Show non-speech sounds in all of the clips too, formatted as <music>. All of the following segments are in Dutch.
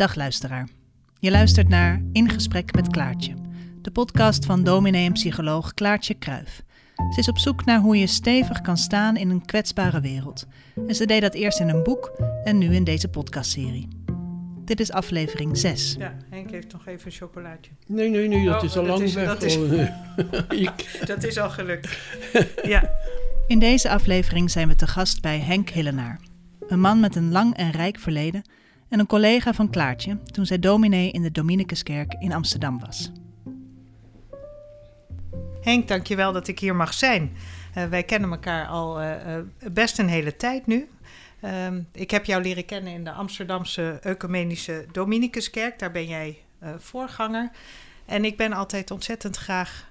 Dag luisteraar. Je luistert naar In Gesprek met Klaartje, de podcast van dominee en psycholoog Klaartje Kruif. Ze is op zoek naar hoe je stevig kan staan in een kwetsbare wereld. En ze deed dat eerst in een boek en nu in deze podcastserie. Dit is aflevering 6. Ja, Henk heeft nog even een chocolaatje. Nee, nee, nee, dat Oh, is al dat lang is- weg. dat is- <laughs> <laughs> Dat is al gelukt. <laughs> Ja, In deze aflevering zijn we te gast bij Henk Hillenaar. Een man met een lang en rijk verleden en een collega van Klaartje toen zij dominee in de Dominicuskerk in Amsterdam was. Henk, dankjewel dat ik hier mag zijn. Eh, wij kennen elkaar al eh, eh, best een hele tijd nu. Ehm, ik heb jou leren kennen in de Amsterdamse Ecumenische Dominicuskerk. Daar ben jij voorganger. En ik ben altijd ontzettend graag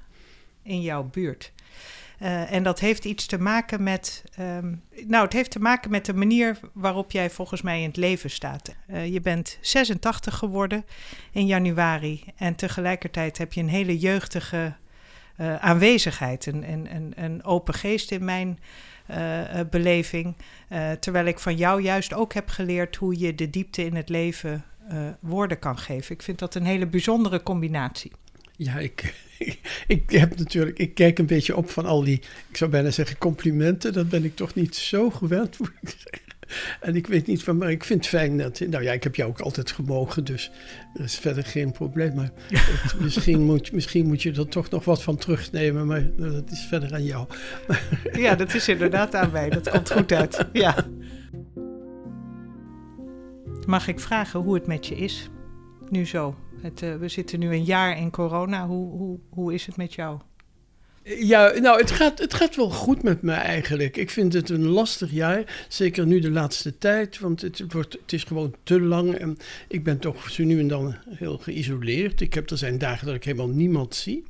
in jouw buurt. Eh, en dat heeft iets te maken met. ehm, nou, het heeft te maken met de manier waarop jij volgens mij in het leven staat. Eh, je bent 86 geworden in januari. En tegelijkertijd heb je een hele jeugdige eh, aanwezigheid. Een, een, open geest in mijn beleving. Terwijl ik van jou juist ook heb geleerd hoe je de diepte in het leven woorden kan geven. Ik vind dat een hele bijzondere combinatie. Ja, ik, <laughs> ik heb natuurlijk, ik kijk een beetje op van al die, ik zou bijna zeggen complimenten. Dat ben ik toch niet zo gewend, <laughs> moet ik zeggen. En ik weet niet van, maar ik vind het fijn dat, nou ja, ik heb jou ook altijd gemogen, dus er is verder geen probleem. Maar <laughs> misschien, moet, misschien moet je er toch nog wat van terugnemen, maar dat is verder aan jou. Ja, dat is inderdaad aan mij. Dat komt goed uit. Ja. Mag ik vragen hoe het met je is? Nu zo. Het, eh, we zitten nu een jaar in corona. Hoe, hoe, hoe is het met jou? Ja, nou, het gaat, het gaat wel goed met me eigenlijk. Ik vind het een lastig jaar, zeker nu de laatste tijd, want het, wordt, het is gewoon te lang. En ik ben toch nu en dan heel geïsoleerd. Ik heb, er zijn dagen dat ik helemaal niemand zie.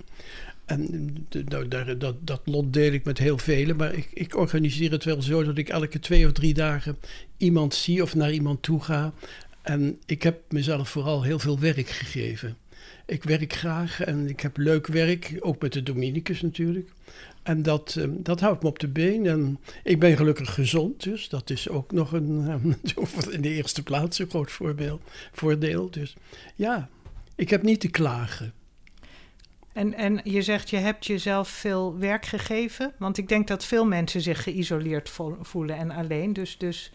En nou, daar, dat, dat lot deel ik met heel velen, maar ik, ik organiseer het wel zo dat ik elke twee of drie dagen iemand zie of naar iemand toe ga. En ik heb mezelf vooral heel veel werk gegeven. Ik werk graag en ik heb leuk werk, ook met de Dominicus natuurlijk. En dat, eh, dat houdt me op de been. En ik ben gelukkig gezond, dus dat is ook nog een, <laughs> eh, in de eerste plaats een groot voorbeeld, voordeel. Dus ja, ik heb niet te klagen. En, en je zegt, je hebt jezelf veel werk gegeven. Want ik denk dat veel mensen zich geïsoleerd vo- voelen en alleen. Dus, dus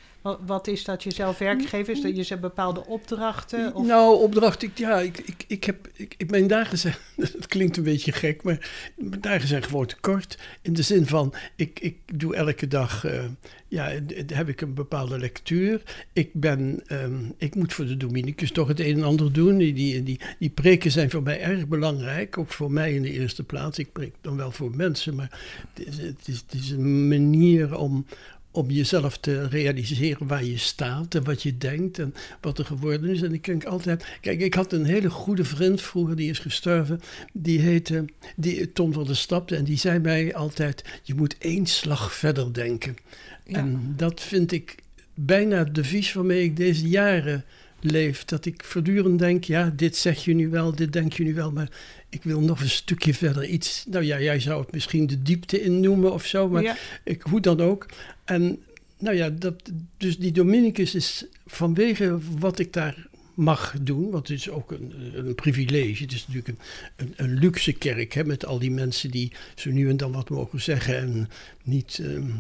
wat, is dat jezelf werk gegeven? Is dat je ze bepaalde opdrachten? Of... Nou, opdracht, ik, ja, ik, ik, ik heb, ik, ik- mijn dagen zijn, het klinkt een beetje gek, maar mijn dagen zijn gewoon te kort. In de zin van, ik, ik doe elke dag, eh, ja, heb ik een bepaalde lectuur. Ik ben, ehm, ik moet voor de Dominicus toch het een en ander doen. Die, die, die, die preken zijn voor mij erg belangrijk, ook voor mij in de eerste plaats. Ik preek dan wel voor mensen, maar het is, het is, het is een manier om, om jezelf te realiseren waar je staat en wat je denkt en wat er geworden is. En ik denk altijd, kijk, ik had een hele goede vriend vroeger, die is gestorven, die heette die, Tom van der Stapte en die zei mij altijd, je moet één slag verder denken. Ja. En dat vind ik bijna het devies waarmee ik deze jaren leef. Dat ik voortdurend denk, ja, dit zeg je nu wel, dit denk je nu wel, maar ik wil nog een stukje verder iets. Nou ja, jij zou het misschien de diepte in noemen of zo, maar Ja. ik, hoe dan ook. En nou ja, dat, dus die Dominicus is vanwege wat ik daar mag doen, want het is ook een, een privilege. Het is natuurlijk een, een, een luxe kerk hè, met al die mensen die zo nu en dan wat mogen zeggen en niet, ehm,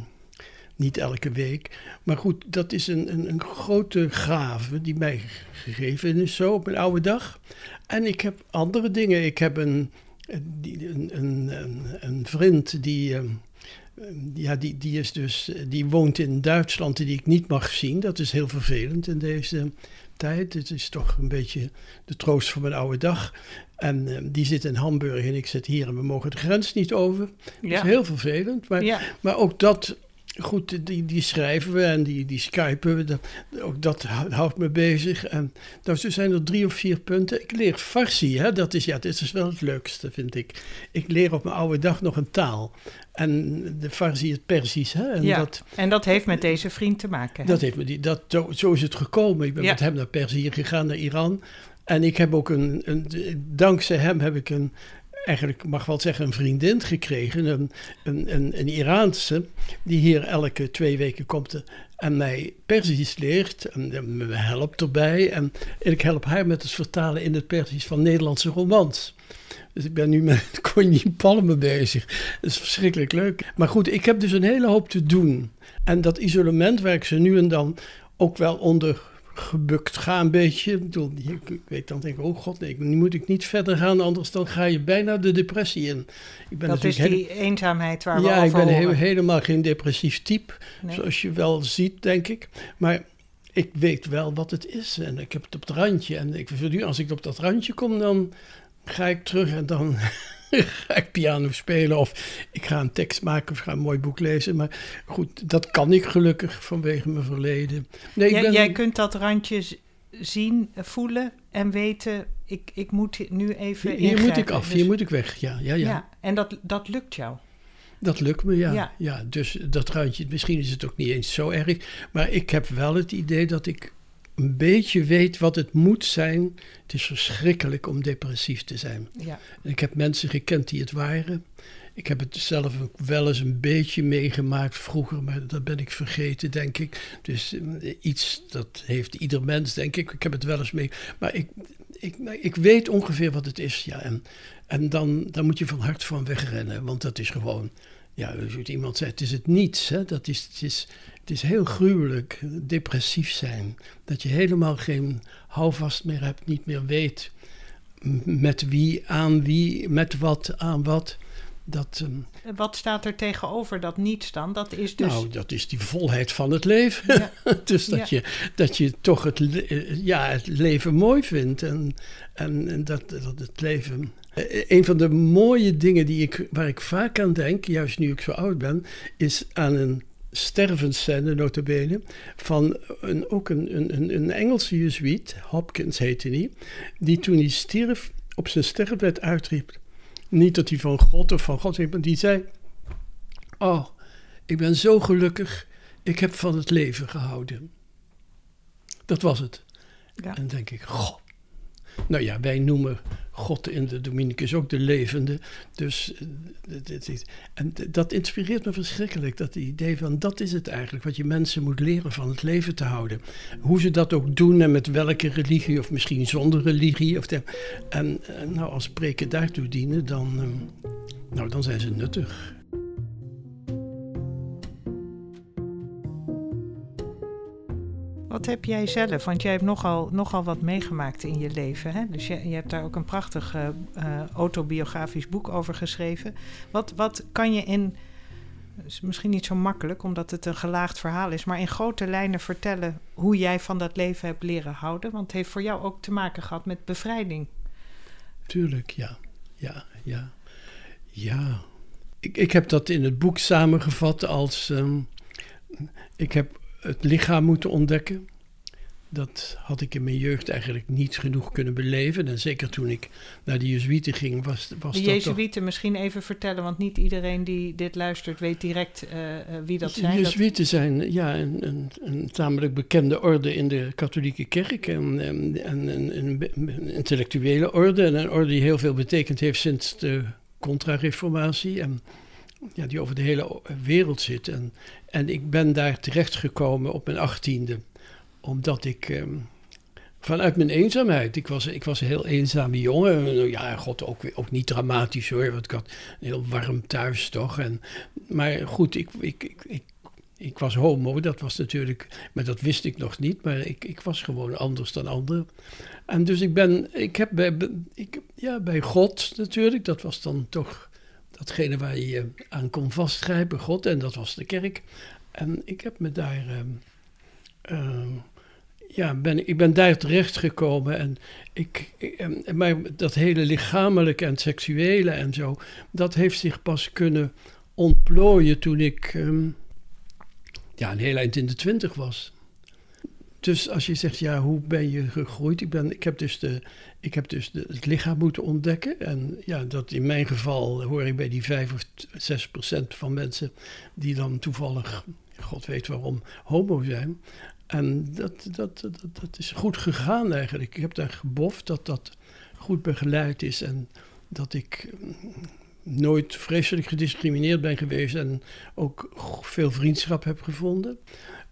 niet elke week. Maar goed, dat is een, een, een grote gave die mij gegeven is zo op mijn oude dag. En ik heb andere dingen. Ik heb een, een, een, een, vriend die. ehm, ja, die, die, is dus, die woont in Duitsland en die ik niet mag zien. Dat is heel vervelend in deze tijd. Het is toch een beetje de troost van mijn oude dag. En eh, die zit in Hamburg en ik zit hier en we mogen de grens niet over. Dat Ja. is heel vervelend. Maar, Ja. maar ook dat, goed, die, die schrijven we en die, die skypen we. Dat, ook dat hou- houdt me bezig. En nou, zo zijn er drie of vier punten. Ik leer Farsi, hè? dat is, ja, dit is wel het leukste, vind ik. Ik leer op mijn oude dag nog een taal. En de Farsi, het Persisch. Hè? En ja. dat, En dat heeft met deze vriend te maken. hè? dat heeft me die, dat, zo, zo is het gekomen. Ik ben Ja. met hem naar Perzië gegaan, naar Iran. En ik heb ook een, een, dankzij hem heb ik een, eigenlijk mag wel zeggen, een vriendin gekregen. Een, een, een, Iraanse, die hier elke twee weken komt en mij Perzisch leert. En me helpt erbij. En ik help haar met het vertalen in het Perzisch van Nederlandse romans. Dus ik ben nu met <laughs> Connie Palmen bezig. Dat is verschrikkelijk leuk. Maar goed, ik heb dus een hele hoop te doen. En dat isolement waar ik ze nu en dan ook wel onder gebukt ga een beetje. Ik, bedoel, ik weet dan denk ik, oh god, nee, nu moet ik niet verder gaan, anders dan ga je bijna de depressie in. Ik ben dat is die eenzaamheid waar we ja, Ja, ik ben helemaal geen depressief type, zoals je wel ziet, denk ik. Maar ik weet wel wat het is en ik heb het op het randje. En ik, als ik op dat randje kom, dan ga ik terug en dan <laughs> ga ik piano spelen of ik ga een tekst maken of ga een mooi boek lezen. Maar goed, dat kan ik gelukkig vanwege mijn verleden. Nee, jij, ben... jij kunt dat randje zien, voelen en weten, ik, ik moet nu even Hier, hier moet ik af, hier dus- moet ik weg, ja. ja, ja. ja en dat, dat lukt jou? Dat lukt me, ja. ja. ja. Dus dat randje, misschien is het ook niet eens zo erg. Maar ik heb wel het idee dat ik een beetje weet wat het moet zijn. Het is verschrikkelijk om depressief te zijn. Ja. Ik heb mensen gekend die het waren. Ik heb het zelf wel eens een beetje meegemaakt vroeger, maar dat ben ik vergeten, denk ik. Dus eh, iets, dat heeft ieder mens, denk ik. Ik heb het wel eens mee. Maar ik, ik, ik weet ongeveer wat het is, ja. En, en dan, dan moet je van hart van wegrennen, want dat is gewoon ja, zoals iemand zei, het is het niets. Hè? Dat is, het, is, het is heel gruwelijk, depressief zijn. Dat je helemaal geen houvast meer hebt, niet meer weet met wie, aan wie, met wat, aan wat. Dat, um, wat staat er tegenover dat niets dan? Dat is dus... Nou, dat is die volheid van het leven. Ja. <laughs> dus dat, je, dat je toch het, ja, het leven mooi vindt en, en, en dat, dat het leven eh, een van de mooie dingen die ik, waar ik vaak aan denk, juist nu ik zo oud ben, is aan een stervensscène, notabene, van een, ook een, een, een Engelse jezuïet, Hopkins heette hij, die toen hij stierf op zijn sterfbed uitriep. Niet dat hij van God of van God maar die zei, oh, ik ben zo gelukkig, ik heb van het leven gehouden. Dat was het. Ja. En dan denk ik, god, nou ja, wij noemen God in de Dominicus ook de levende. Dus, eh, en dat inspireert me verschrikkelijk. Dat idee van dat is het eigenlijk. Wat je mensen moet leren van het leven te houden. Hoe ze dat ook doen en met welke religie of misschien zonder religie. Of de, en, en nou, als preken daartoe dienen, dan, ehm, nou, dan zijn ze nuttig. Wat heb jij zelf? Want jij hebt nogal, nogal wat meegemaakt in je leven. Hè? Dus je, je hebt daar ook een prachtig uh, autobiografisch boek over geschreven. Wat, wat kan je in, is misschien niet zo makkelijk omdat het een gelaagd verhaal is, maar in grote lijnen vertellen hoe jij van dat leven hebt leren houden? Want het heeft voor jou ook te maken gehad met bevrijding. Tuurlijk, ja. Ja, ja. Ja. Ik, ik heb dat in het boek samengevat als. Um, ik heb het lichaam moeten ontdekken. Dat had ik in mijn jeugd eigenlijk niet genoeg kunnen beleven. En zeker toen ik naar de Jezuïeten ging, was, was de dat. De Jezuïeten misschien even vertellen, want niet iedereen die dit luistert weet direct uh, wie dat zijn. De Jezuïeten zijn ja, een, een, een, tamelijk bekende orde in de katholieke kerk. En, en, en een, een, intellectuele orde. En een orde die heel veel betekend heeft sinds de contra-reformatie. En ja, die over de hele wereld zit. En, en ik ben daar terechtgekomen op mijn achttiende, omdat ik ehm, vanuit mijn eenzaamheid, ik was, ik was een heel eenzame jongen. Ja, god, ook, ook niet dramatisch hoor, want ik had een heel warm thuis toch. En, maar goed, ik, ik, ik, ik, ik was homo, dat was natuurlijk, maar dat wist ik nog niet, maar ik, ik was gewoon anders dan anderen. En dus ik ben, ik heb bij, ik, ja, bij God natuurlijk, dat was dan toch datgene waar je aan kon vastgrijpen, God, en dat was de kerk. En ik heb me daar, uh, ja, ben, ik ben daar terecht gekomen en ik, ik maar dat hele lichamelijke en seksuele en zo, dat heeft zich pas kunnen ontplooien toen ik ehm, ja, een heel eind in de twintig was. Dus als je zegt, ja, hoe ben je gegroeid? Ik, ben, ik heb dus, de, ik heb dus het lichaam moeten ontdekken. En ja, dat in mijn geval hoor ik bij die 5 of 6 procent van mensen die dan toevallig, god weet waarom, homo zijn. En dat, dat, dat, dat is goed gegaan eigenlijk. Ik heb daar geboft dat dat goed begeleid is. En dat ik nooit vreselijk gediscrimineerd ben geweest en ook veel vriendschap heb gevonden.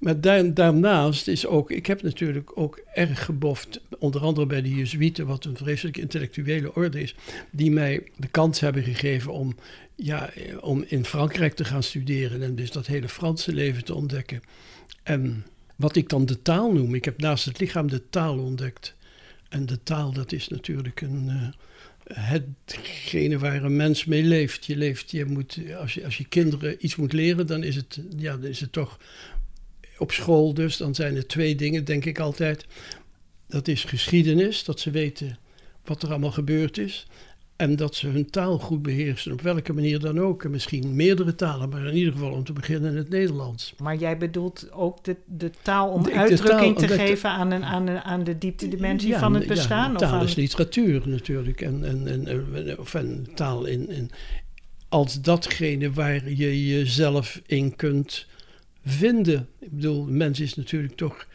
Maar daarnaast is ook, ik heb natuurlijk ook erg geboft, onder andere bij de Jezuïeten, wat een vreselijk intellectuele orde is, die mij de kans hebben gegeven om, ja, om in Frankrijk te gaan studeren en dus dat hele Franse leven te ontdekken. En wat ik dan de taal noem, ik heb naast het lichaam de taal ontdekt. En de taal, dat is natuurlijk een, uh, hetgene waar een mens mee leeft. Je leeft, je moet, als je, als je kinderen iets moet leren, dan is het, ja, dan is het toch op school dus, dan zijn er twee dingen, denk ik altijd. Dat is geschiedenis, dat ze weten wat er allemaal gebeurd is. En dat ze hun taal goed beheersen, op welke manier dan ook. En misschien meerdere talen, maar in ieder geval om te beginnen het Nederlands. Maar jij bedoelt ook de, de taal om uitdrukking te geven aan, een, aan, de, aan de dieptedimensie ja, van het bestaan? Ja, taal is literatuur natuurlijk. En, en, en, of een taal in, in, als datgene waar je jezelf in kunt vinden. Ik bedoel, de mens is natuurlijk toch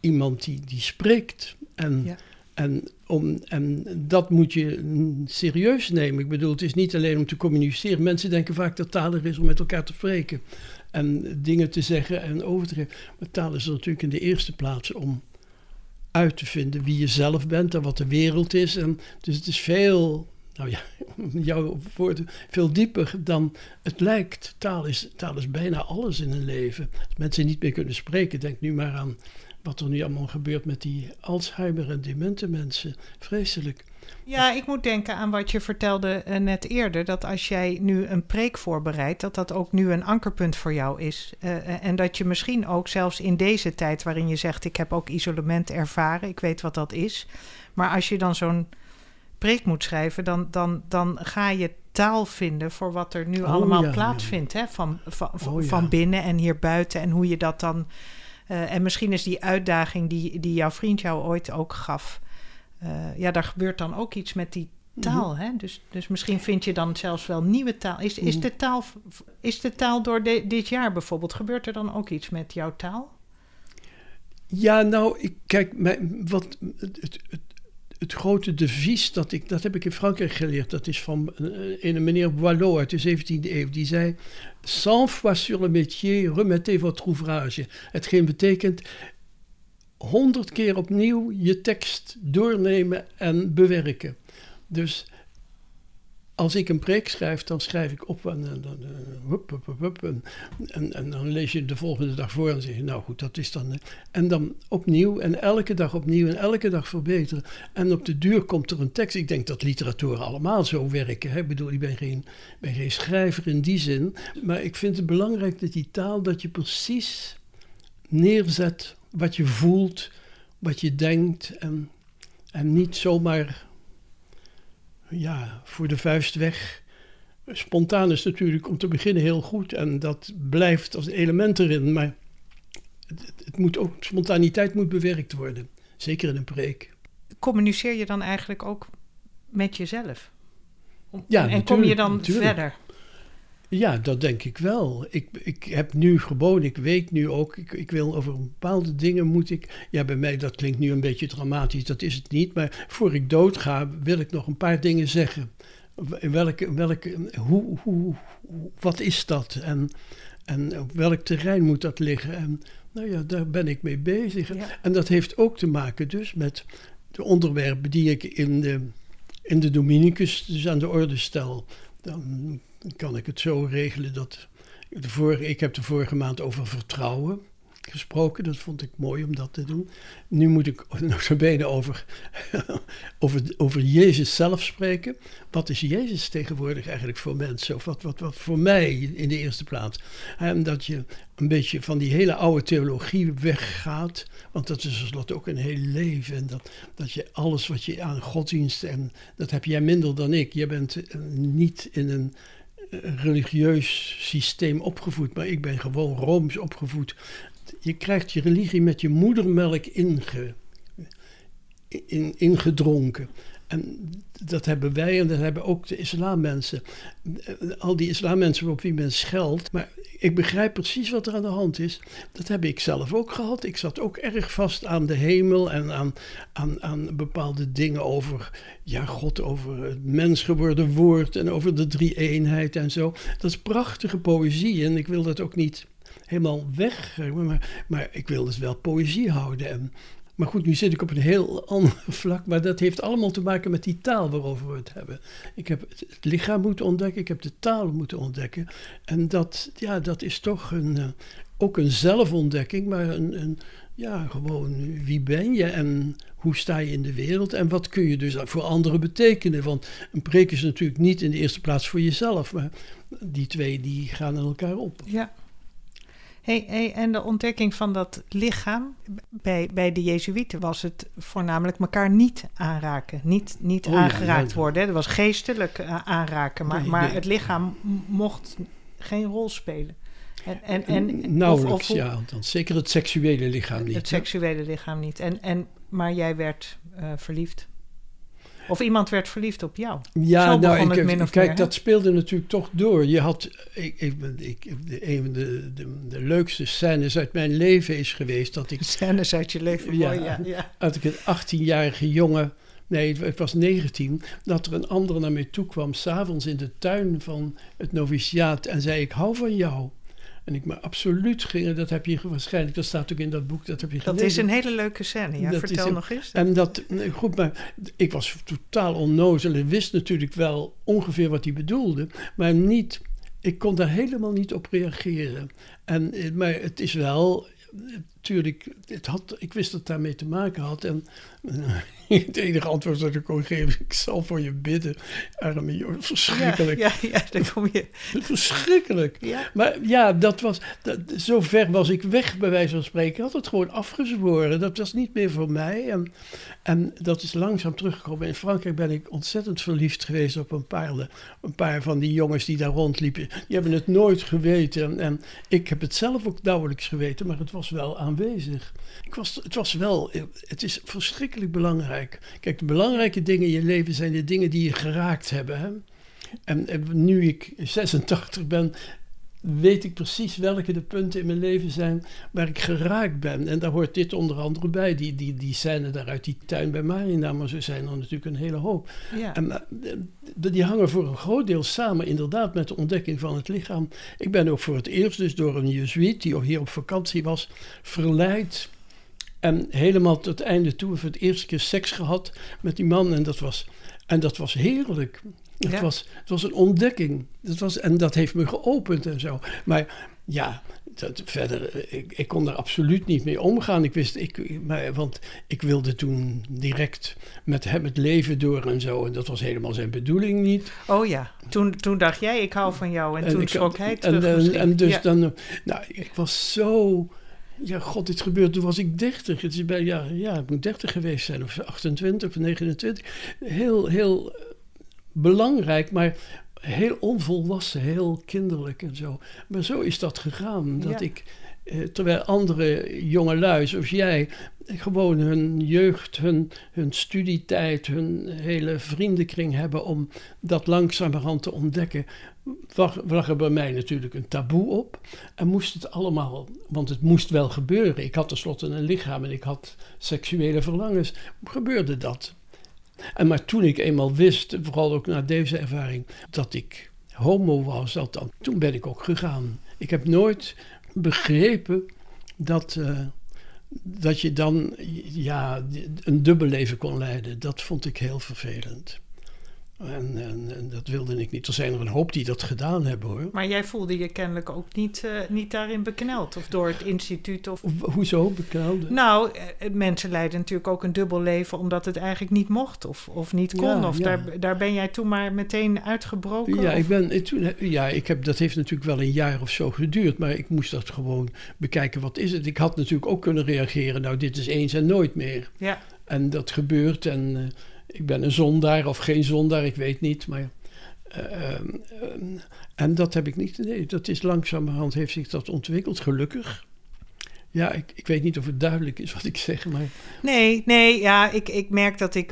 iemand die, die spreekt. En, en, om, en dat moet je serieus nemen. Ik bedoel, het is niet alleen om te communiceren. Mensen denken vaak dat taal er is om met elkaar te spreken. En dingen te zeggen en over te geven. Maar taal is er natuurlijk in de eerste plaats om uit te vinden wie je zelf bent en wat de wereld is. En dus het is veel nou ja, <laughs> jouw woorden, veel dieper dan het lijkt. Taal is, taal is bijna alles in een leven. Als mensen niet meer kunnen spreken, denk nu maar aan wat er nu allemaal gebeurt met die Alzheimer en demente mensen. Vreselijk. Ja, ik moet denken aan wat je vertelde eh, net eerder. Dat als jij nu een preek voorbereidt, dat dat ook nu een ankerpunt voor jou is. Uh, en dat je misschien ook zelfs in deze tijd waarin je zegt: Ik heb ook isolement ervaren, ik weet wat dat is. Maar als je dan zo'n preek moet schrijven, dan, dan, dan ga je taal vinden voor wat er nu oh allemaal plaatsvindt. Hè? Van, van, oh van binnen en hier buiten. En hoe je dat dan. Uh, en misschien is die uitdaging die, die jouw vriend jou ooit ook gaf. Uh, ja, daar gebeurt dan ook iets met die taal. Mm -hmm. hè? Dus, dus misschien vind je dan zelfs wel nieuwe taal. Is, is, mhm. de, taal is de taal door de, dit jaar bijvoorbeeld, gebeurt er dan ook iets met jouw taal? Ja, nou, ik, kijk, mijn, wat, het, het, het grote devies, dat, ik, dat heb ik in Frankrijk geleerd, dat is van uh, een meneer Boileau uit de 17e eeuw. Die zei, cent fois sur le métier, remettez votre ouvrage. Hetgeen betekent, honderd keer opnieuw je tekst doornemen en bewerken. Dus als ik een preek schrijf, dan schrijf ik op en, en, en, en, en, dan lees je de volgende dag voor en zeg je, nou goed, dat is dan. En dan opnieuw en elke dag opnieuw en elke dag verbeteren. En op de duur komt er een tekst. Ik denk dat literatuur allemaal zo werken. Hè? Ik bedoel, ik ben geen, ben geen schrijver in die zin. Maar ik vind het belangrijk dat die taal, dat je precies neerzet wat je voelt, wat je denkt en, en niet zomaar ja, voor de vuist weg. Spontaan is natuurlijk om te beginnen heel goed en dat blijft als element erin, maar het, het moet ook, spontaniteit moet bewerkt worden, zeker in een preek. Communiceer je dan eigenlijk ook met jezelf? ja, en kom je dan verder? Ja, dat denk ik wel. Ik, ik heb nu gewoon, ik weet nu ook, ik, ik wil over bepaalde dingen moet ik. Ja, bij mij, dat klinkt nu een beetje dramatisch, dat is het niet. Maar voor ik doodga, wil ik nog een paar dingen zeggen. Welke, welke, hoe, hoe, wat is dat? En, en op welk terrein moet dat liggen? En nou ja, daar ben ik mee bezig. En dat heeft ook te maken dus met de onderwerpen die ik in de, in de Dominicus dus aan de orde stel. Dan kan ik het zo regelen dat. Ik heb de vorige maand over vertrouwen gesproken. Dat vond ik mooi om dat te doen. Nu moet ik <laughs> nog zo benen over, over, over Jezus zelf spreken. Wat is Jezus tegenwoordig eigenlijk voor mensen? Of wat, wat, wat voor mij in de eerste plaats? En dat je een beetje van die hele oude theologie weggaat. Want dat is tenslotte ook een heel leven. En dat, dat je alles wat je aan godsdienst. En dat heb jij minder dan ik. Je bent eh, niet in een religieus systeem opgevoed, maar ik ben gewoon rooms opgevoed. Je krijgt je religie met je moedermelk inge, in, ingedronken. En dat hebben wij en dat hebben ook de islammensen. Al die islammensen op wie men scheldt. Maar ik begrijp precies wat er aan de hand is. Dat heb ik zelf ook gehad. Ik zat ook erg vast aan de hemel en aan, aan, aan bepaalde dingen over, ja, God, over het mens geworden woord en over de drie eenheid en zo. Dat is prachtige poëzie en ik wil dat ook niet helemaal weg, maar, maar ik wil dus wel poëzie houden. En, maar goed, nu zit ik op een heel ander <laughs> vlak, maar dat heeft allemaal te maken met die taal waarover we het hebben. Ik heb het lichaam moeten ontdekken, ik heb de taal moeten ontdekken. En dat, ja, dat is toch een, uh, ook een zelfontdekking, maar een, een, ja, gewoon wie ben je en hoe sta je in de wereld en wat kun je dus voor anderen betekenen. Want een preek is natuurlijk niet in de eerste plaats voor jezelf, maar die twee die gaan in elkaar op. Ja. Hey, hey, en de ontdekking van dat lichaam, bij, bij de Jezuïeten was het voornamelijk elkaar niet aanraken, niet, niet Oh aangeraakt ja. worden. Dat was geestelijk eh, aanraken, maar, Nee, maar nee. het lichaam mocht geen rol spelen. En, en, en, Nauwelijks, of- ja. Althans, zeker het seksuele lichaam niet. Het hè? seksuele lichaam niet. En, en, maar jij werd eh, verliefd. Of iemand werd verliefd op jou. Ja, Zo nou, ik, het min of kijk, meer, dat speelde natuurlijk toch door. Je had, ik, ik, ik, een van de, de, de leukste scènes uit mijn leven is geweest dat ik, <laughs> Scènes uit je leven. Ja. Mooi, ja, ja. uit ik een 18-jarige jongen, nee, ik was 19, dat er een andere naar mij toe kwam, s'avonds in de tuin van het noviciaat en zei: Ik hou van jou. En ik me absoluut ging, dat heb je waarschijnlijk, dat staat ook in dat boek, dat heb je Dat gelezen. is een hele leuke scène. Ja, Dat vertel is nog eens. En dat, goed, maar ik was totaal onnozel en wist natuurlijk wel ongeveer wat hij bedoelde, maar niet, ik kon daar helemaal niet op reageren. En, eh, maar het is wel, natuurlijk, het had, ik wist dat het daarmee te maken had. En eh, <laughs> het enige antwoord dat ik kon geven, ik zal voor je bidden, arme jongen, verschrikkelijk. Ja, ja, ja, dan kom je. <laughs> Verschrikkelijk. Ja. Maar ja, dat was, dat, zo ver was ik weg, bij wijze van spreken. Ik had het gewoon afgezworen. Dat was niet meer voor mij. En, en dat is langzaam teruggekomen. In Frankrijk ben ik ontzettend verliefd geweest op een paar, een paar van die jongens die daar rondliepen. Die hebben het nooit geweten. En, en ik heb het zelf ook nauwelijks geweten, maar het was wel aanwezig. Ik was, het was wel, het is verschrikkelijk belangrijk. Kijk, de belangrijke dingen in je leven zijn de dingen die je geraakt hebben. Hè? En, en nu ik 86 ben, weet ik precies welke de punten in mijn leven zijn waar ik geraakt ben. En daar hoort dit onder andere bij. Die, die, die scène daar uit die tuin bij Marina, maar zo zijn er natuurlijk een hele hoop. Ja. En, eh, die hangen voor een groot deel samen inderdaad met de ontdekking van het lichaam. Ik ben ook voor het eerst dus door een jezuïet die hier op vakantie was, verleid. En helemaal tot het einde toe voor het eerste keer seks gehad met die man. En dat was, en dat was heerlijk. Het, Ja. was, het was een ontdekking. Dat was, en dat heeft me geopend en zo. Maar ja, dat, verder, eh, ik, ik kon daar absoluut niet mee omgaan. Ik wist, ik, maar, want ik wilde toen direct met hem het leven door en zo. En dat was helemaal zijn bedoeling niet. Oh ja, toen, toen dacht jij, ik hou van jou. En, toen schrok hij en, terug en, en dus Ja. dan, nou, ik was zo, ja, god, dit gebeurt, toen was ik 30. Het is bij, ja, ja, ik moet 30 geweest zijn, of 28 of 29. Heel, heel belangrijk, maar heel onvolwassen, heel kinderlijk en zo. Maar zo is dat gegaan, dat Ja. ik... eh, Terwijl andere jongelui, zoals jij, gewoon hun jeugd, hun, hun studietijd, hun hele vriendenkring hebben om dat langzamerhand te ontdekken, lag er bij mij natuurlijk een taboe op. En moest het allemaal, want het moest wel gebeuren. Ik had tenslotte een lichaam en ik had seksuele verlangens. Gebeurde dat? En maar toen ik eenmaal wist, vooral ook na deze ervaring, dat ik homo was, dan, toen ben ik ook gegaan. Ik heb nooit begrepen dat, eh, dat je dan ja, een dubbel leven kon leiden. Dat vond ik heel vervelend. En, en, en dat wilde ik niet. Er zijn er een hoop die dat gedaan hebben hoor. Maar jij voelde je kennelijk ook niet, eh, niet daarin bekneld. Of door het instituut. Of... Hoezo beknelde? Nou, eh, mensen leiden natuurlijk ook een dubbel leven omdat het eigenlijk niet mocht of, of niet kon. Ja, of ja. Daar, daar ben jij toen maar meteen uitgebroken. Ja, of- ik ben, toen, ja ik heb, dat heeft natuurlijk wel een jaar of zo geduurd. Maar ik moest dat gewoon bekijken. Wat is het? Ik had natuurlijk ook kunnen reageren. Nou, dit is eens en nooit meer. ja. En dat gebeurt. En eh, ik ben een zondaar of geen zondaar, ik weet niet. Maar, eh, ehm, ehm, en dat heb ik niet. Dat is langzamerhand heeft zich dat ontwikkeld, gelukkig. Ja, ik, ik weet niet of het duidelijk is wat ik zeg, maar... Nee, nee, ja, ik, ik merk dat ik...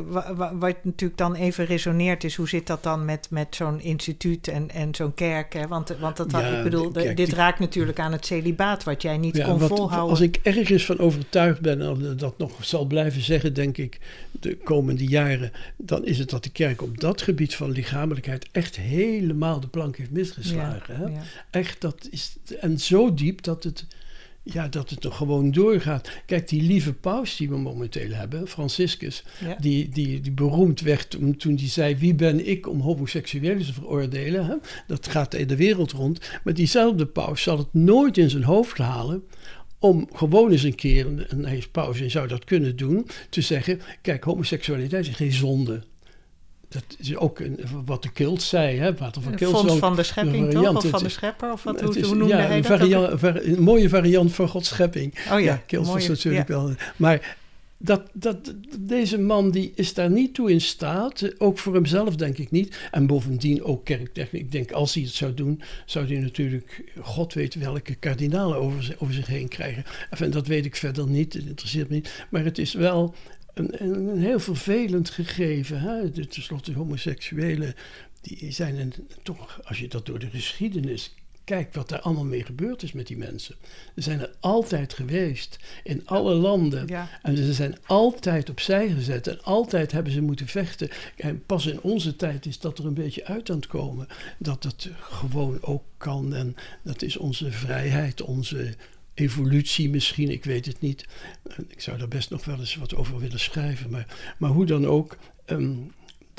Wat natuurlijk dan even resoneert is... hoe zit dat dan met, met zo'n instituut en, en zo'n kerk? Hè? Want, want dat, ja, ik bedoel, dit raakt natuurlijk aan het celibaat... wat jij niet kon volhouden. Als ik ergens van overtuigd ben... en dat nog zal blijven zeggen, denk ik... de komende jaren... dan is het dat de kerk op dat gebied van lichamelijkheid... echt helemaal de plank heeft misgeslagen. hè? Echt, dat is... En zo diep dat het ja, dat het er gewoon doorgaat. Kijk, die lieve paus die we momenteel hebben, Franciscus, die, die, die beroemd werd toen, toen die zei: Wie ben ik om homoseksuelen te veroordelen? Hè? Dat gaat de wereld rond. Maar diezelfde paus zal het nooit in zijn hoofd halen om gewoon eens een keer, en hij is paus en zou dat kunnen doen, te zeggen: Kijk, homoseksualiteit is geen zonde dat is ook een, wat de cult zei. Hè? Water van Kilt. van de schepping toch? Of van de schepper? Of wat, hoe, is, hoe noemde ja, hij variant, een mooie variant van Gods schepping. Oh ja, ja Kilt was natuurlijk wel. Maar dat, dat, deze man die is daar niet toe in staat. Ook voor hemzelf denk ik niet. En bovendien ook kerktechniek. Ik denk als hij het zou doen, zou hij natuurlijk... God weet welke kardinalen over, over zich heen krijgen. En dat weet ik verder niet. Het interesseert me niet. Maar het is wel een, een, heel vervelend gegeven. Hè? De, tenslotte, homoseksuelen, die zijn een, toch, als je dat door de geschiedenis kijkt, wat daar allemaal mee gebeurd is met die mensen. Ze zijn er altijd geweest, in alle landen. En ze zijn altijd opzij gezet en altijd hebben ze moeten vechten. En pas in onze tijd is dat er een beetje uit aan het komen. Dat dat gewoon ook kan. En dat is onze vrijheid, onze evolutie misschien, ik weet het niet. Ik zou daar best nog wel eens wat over willen schrijven. Maar, maar hoe dan ook, ehm,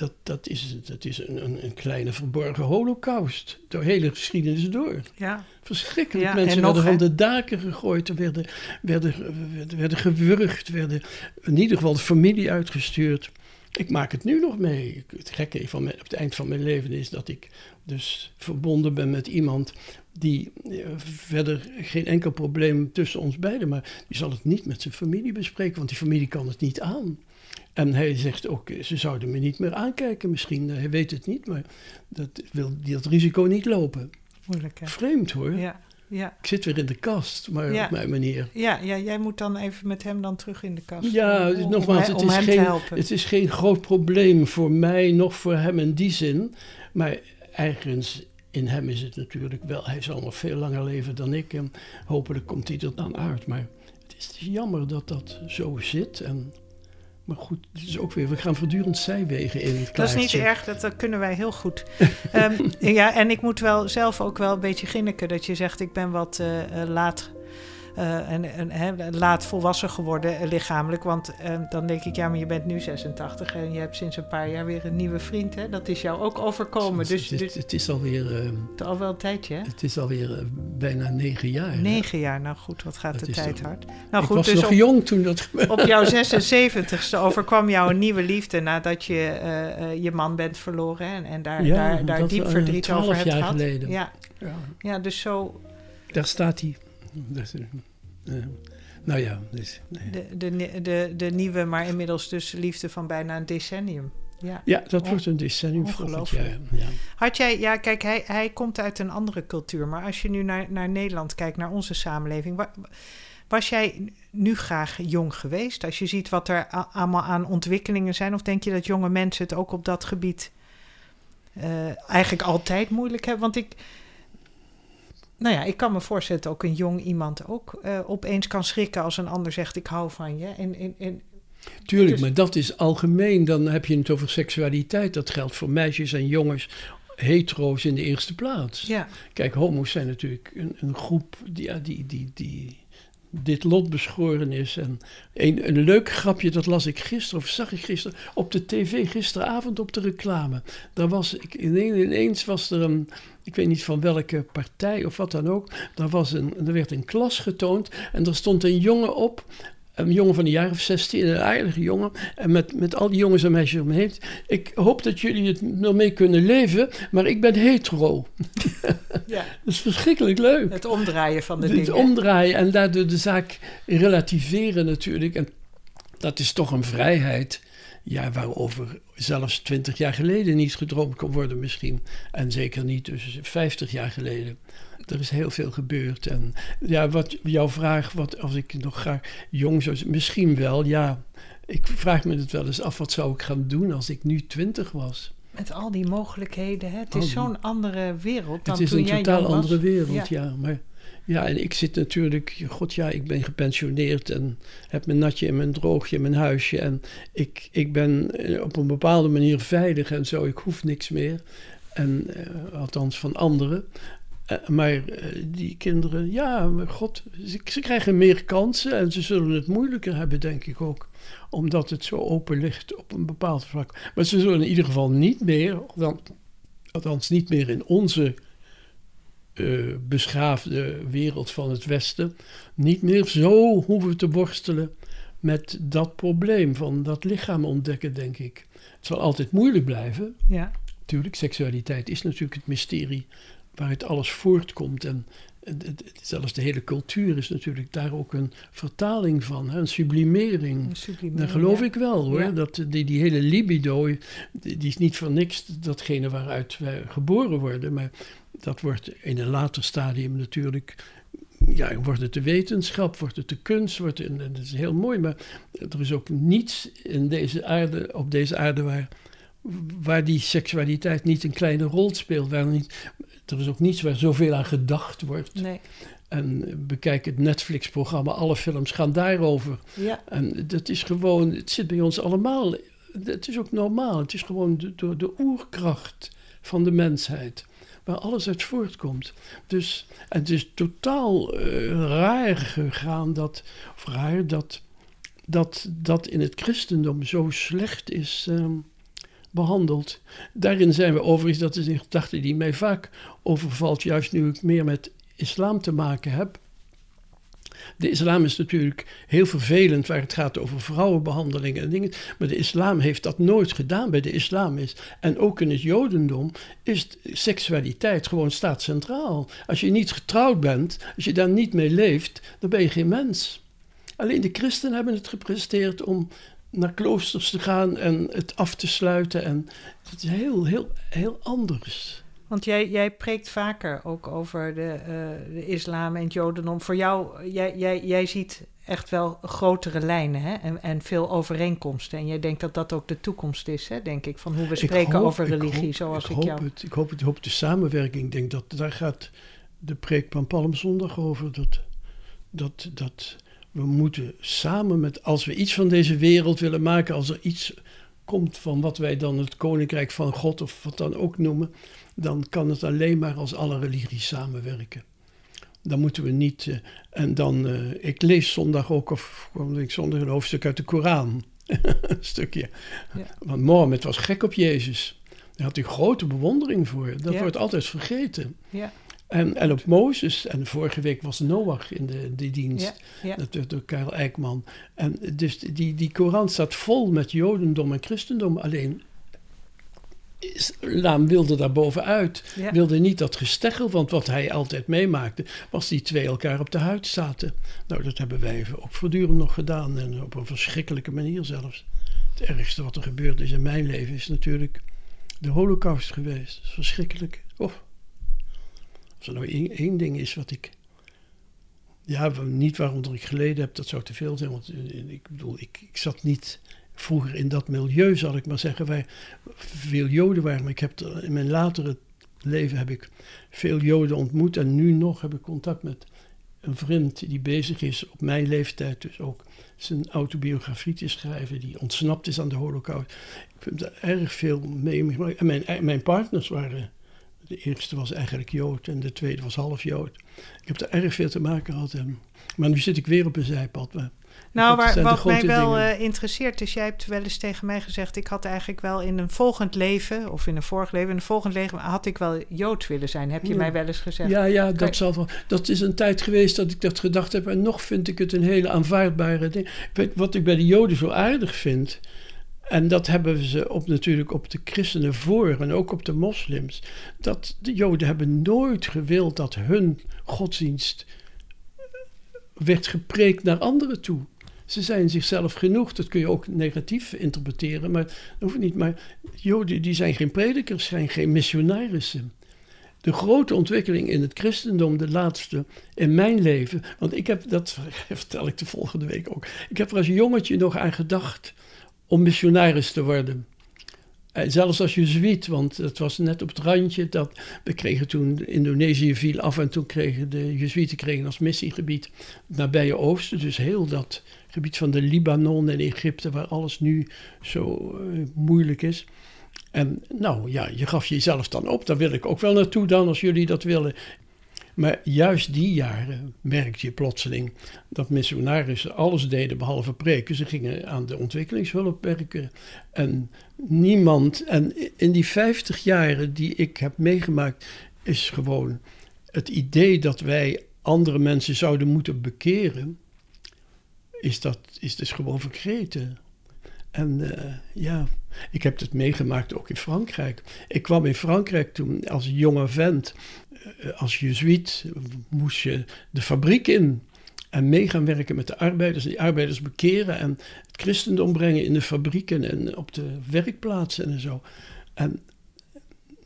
dat, dat is, dat is een, een, kleine verborgen holocaust. Door hele geschiedenis door. Ja. Verschrikkelijk. Mensen werden van de daken gegooid, werden, werden, werden, werden gewurgd, werden in ieder geval de familie uitgestuurd. Ik maak het nu nog mee. Het gekke van op het eind van mijn leven is dat ik dus verbonden ben met iemand die eh, verder geen enkel probleem tussen ons beiden, maar die zal het niet met zijn familie bespreken, want die familie kan het niet aan. En hij zegt ook, ze zouden me niet meer aankijken misschien. Hij weet het niet, maar dat wil dat risico niet lopen. Moeilijk, hè? Vreemd hoor. Ja, ja. Ik zit weer in de kast, maar op mijn manier. Ja, ja, jij moet dan even met hem dan terug in de kast. Ja, nogmaals, het, is geen, het is geen groot probleem voor mij, nog voor hem in die zin. Maar ergens in hem is het natuurlijk wel, hij zal nog veel langer leven dan ik en hopelijk komt hij er dan uit. Maar het is jammer dat dat zo zit. En, maar goed, het is ook weer, we gaan voortdurend zijwegen in het Dat is niet erg, dat, dat kunnen wij heel goed. um, <laughs> ja, en ik moet wel zelf ook wel een beetje ginniken dat je zegt, ik ben wat uh, laat uh, en, en laat volwassen geworden uh, lichamelijk. Want uh, dan denk ik, ja, maar je bent nu 86 en je hebt sinds een paar jaar weer een nieuwe vriend. Hè? Dat is jou ook overkomen. Dus, het, is, dus, het is alweer... Al wel een tijdje, hè? Het is alweer bijna negen jaar. Negen jaar, nou goed, wat gaat de tijd hard. Nou, goed, ik was dus nog op, jong toen dat gebeurde. Op jouw <laughs> 76ste overkwam jou een nieuwe liefde nadat je je man bent verloren. En, en daar, ja, daar, daar diep verdriet over hebt jaar gehad. geleden. Ja. ja. Ja. dus zo... Daar staat hij. Uh, nou ja, dus, nee. de, de, de, de nieuwe, maar inmiddels dus liefde van bijna een decennium. Ja, ja dat wordt een decennium volgend jaar. Ja. Had jij, ja, kijk, hij, hij komt uit een andere cultuur, maar als je nu naar, naar Nederland kijkt, naar onze samenleving, was jij nu graag jong geweest? Als je ziet wat er allemaal aan ontwikkelingen zijn, of denk je dat jonge mensen het ook op dat gebied uh, eigenlijk altijd moeilijk hebben? Want ik, nou ja, ik kan me voorstellen dat ook een jong iemand ook uh, opeens kan schrikken als een ander zegt: Ik hou van je. En, en, en Tuurlijk, dus maar dat is algemeen. Dan heb je het over seksualiteit. Dat geldt voor meisjes en jongens, hetero's in de eerste plaats. Ja. Kijk, homo's zijn natuurlijk een, een groep die, ja, die, die, die dit lot beschoren is. En een, een leuk grapje, dat las ik gisteren, of zag ik gisteren, op de tv, gisteravond op de reclame. Daar was, ik, ineens was er een, ik weet niet van welke partij of wat dan ook, daar was een, er werd een klas getoond en er stond een jongen op een jongen van een jaar of 16, een aardige jongen. En met, met al die jongens en meisjes om me heen. Ik hoop dat jullie het nog mee kunnen leven, maar ik ben hetero. Ja. <laughs> dat is verschrikkelijk leuk. Het omdraaien van de dingen. Het omdraaien en daardoor de zaak relativeren natuurlijk. En dat is toch een vrijheid ja, waarover zelfs twintig jaar geleden niet gedroomd kon worden misschien. En zeker niet dus 50 jaar geleden. Er is heel veel gebeurd. En ja, wat jouw vraag, wat als ik nog graag jong zou zijn, misschien wel, ja. Ik vraag me het wel eens af, wat zou ik gaan doen als ik nu twintig was? Met al die mogelijkheden, hè? het is zo'n andere wereld dan Het is toen een jij totaal was. andere wereld, Ja. ja. Maar ja, en ik zit natuurlijk, god ja, ik ben gepensioneerd en heb mijn natje en mijn droogje in mijn huisje. En ik, ik ben eh, op een bepaalde manier veilig en zo. Ik hoef niks meer. En eh, althans van anderen. Eh, maar eh, die kinderen, ja, maar god, ze, ze krijgen meer kansen en ze zullen het moeilijker hebben, denk ik ook. Omdat het zo open ligt op een bepaald vlak. Maar ze zullen in ieder geval niet meer, althans niet meer in onze eh, beschaafde wereld van het Westen, niet meer zo hoeven te worstelen met dat probleem van dat lichaam ontdekken, denk ik. Het zal altijd moeilijk blijven, Ja. Natuurlijk, seksualiteit is natuurlijk het mysterie waaruit alles voortkomt. En zelfs de hele cultuur is natuurlijk daar ook een vertaling van, hè, een sublimering. een sublimering, Dat geloof ja. ik wel hoor. Ja. Dat, die, die hele libido, die, die is niet voor niks datgene waaruit wij geboren worden. Maar dat wordt in een later stadium natuurlijk. Ja, wordt het de wetenschap, wordt het de kunst, wordt het, en dat is heel mooi. Maar er is ook niets in deze aarde, op deze aarde waar, waar die seksualiteit niet een kleine rol speelt. Waar niet, er is ook niets waar zoveel aan gedacht wordt. Nee. En bekijk het Netflix-programma, alle films gaan daarover. Ja. En dat is gewoon, het zit bij ons allemaal. Het is ook normaal. Het is gewoon de, de, de oerkracht van de mensheid. Waar alles uit voortkomt. Dus en het is totaal eh, raar gegaan dat, of raar dat, dat dat in het christendom zo slecht is ehm, behandeld. Daarin zijn we overigens, dat is een gedachte die mij vaak overvalt, juist nu ik meer met islam te maken heb. De islam is natuurlijk heel vervelend waar het gaat over vrouwenbehandelingen en dingen. Maar de islam heeft dat nooit gedaan. Bij de islam is, en ook in het jodendom, is seksualiteit gewoon staat centraal. Als je niet getrouwd bent, als je daar niet mee leeft, dan ben je geen mens. Alleen de christenen hebben het gepresteerd om naar kloosters te gaan en het af te sluiten. En het is heel, heel, heel anders. Want jij, jij preekt vaker ook over de, eh, de islam en het jodendom. Voor jou, jij, jij, jij ziet echt wel grotere lijnen hè? En, en veel overeenkomsten. En jij denkt dat dat ook de toekomst is, hè? denk ik, van hoe we spreken hoop- over ik religie, hoop- zoals ik, ik, hoop jou... Het, ik hoop het, ik hoop de samenwerking. Ik denk dat daar gaat de preek van Palmzondag over. Dat, dat, dat we moeten samen met, als we iets van deze wereld willen maken, als er iets komt van wat wij dan het koninkrijk van God of wat dan ook noemen, dan kan het alleen maar als alle religies samenwerken. Dan moeten we niet. eh, en dan, eh, ik lees zondag ook, of kwam ik zondag een hoofdstuk uit de Koran. <laughs> een stukje. Ja. Want Mohammed was gek op Jezus. Daar had hij grote bewondering voor. Dat Ja. wordt altijd vergeten. Ja, En, en op Mozes, en vorige week was Noach in de, de dienst. ja, ja. Dat werd door Karel Eijkman. En dus die, die Koran staat vol met Jodendom en Christendom. Alleen Islam wilde daar bovenuit. Ja. Wilde niet dat gesteggel, want wat hij altijd meemaakte, was die twee elkaar op de huid zaten. Nou, dat hebben wij ook voortdurend nog gedaan en op een verschrikkelijke manier zelfs. Het ergste wat er gebeurd is in mijn leven is natuurlijk de Holocaust geweest. Verschrikkelijk. Oh. Als er nou één, ding is wat ik. Ja, niet waaronder ik geleden heb, dat zou te veel zijn. Want eh, ik bedoel, ik, ik zat niet vroeger in dat milieu, zal ik maar zeggen, waar veel Joden waren. Maar ik heb er- in mijn latere leven heb ik veel Joden ontmoet. En nu nog heb ik contact met een vriend die bezig is op mijn leeftijd dus ook zijn autobiografie te schrijven. Die ontsnapt is aan de holocaust. Ik heb er erg veel meegemaakt. En mijn, mijn partners waren... De eerste was eigenlijk Jood en de tweede was half Jood. Ik heb er erg veel te maken gehad. En, maar nu zit ik weer op een zijpad. Maar Nou, waar, wat mij wel eh, interesseert is, jij hebt wel eens tegen mij gezegd, ik had eigenlijk wel in een volgend leven, of in een vorig leven, in een volgend leven had ik wel Joods willen zijn. Heb je Ja. mij wel eens gezegd? Ja, ja, Kijk. dat, zal wel, dat is een tijd geweest dat ik dat gedacht heb. En nog vind ik het een hele aanvaardbare ding. Wat ik bij de Joden zo aardig vind. En dat hebben ze op, natuurlijk op de christenen voor en ook op de moslims. Dat de Joden hebben nooit gewild dat hun godsdienst werd gepreekt naar anderen toe. Ze zijn zichzelf genoeg. Dat kun je ook negatief interpreteren, maar dat hoeft niet. Maar Joden die zijn geen predikers, zijn geen missionarissen. de grote ontwikkeling in het christendom, de laatste in mijn leven. Want ik heb, dat <laughs> vertel ik de volgende week ook. Ik heb er als jongetje nog aan gedacht om missionaris te worden. En eh, zelfs als jezuïet, want het was net op het randje dat we kregen toen Indonesië viel af en toen kregen de jezuïeten kregen als missiegebied nabije oosten, dus heel dat gebied van de Libanon en Egypte waar alles nu zo uh, moeilijk is. En nou ja, je gaf jezelf dan op. Daar wil ik ook wel naartoe dan, als jullie dat willen. Maar juist die jaren merkte je plotseling dat missionarissen alles deden behalve preken. Ze gingen aan de ontwikkelingshulp werken. En niemand, en in die 50 jaren die ik heb meegemaakt, is gewoon het idee dat wij andere mensen zouden moeten bekeren, is, dat, is dus gewoon vergeten. En uh, ja, ik heb het meegemaakt ook in Frankrijk. Ik kwam in Frankrijk toen als jonge vent, als jezuïet, moest je de fabriek in en mee gaan werken met de arbeiders. Die arbeiders bekeren en het christendom brengen in de fabrieken en op de werkplaatsen en zo. En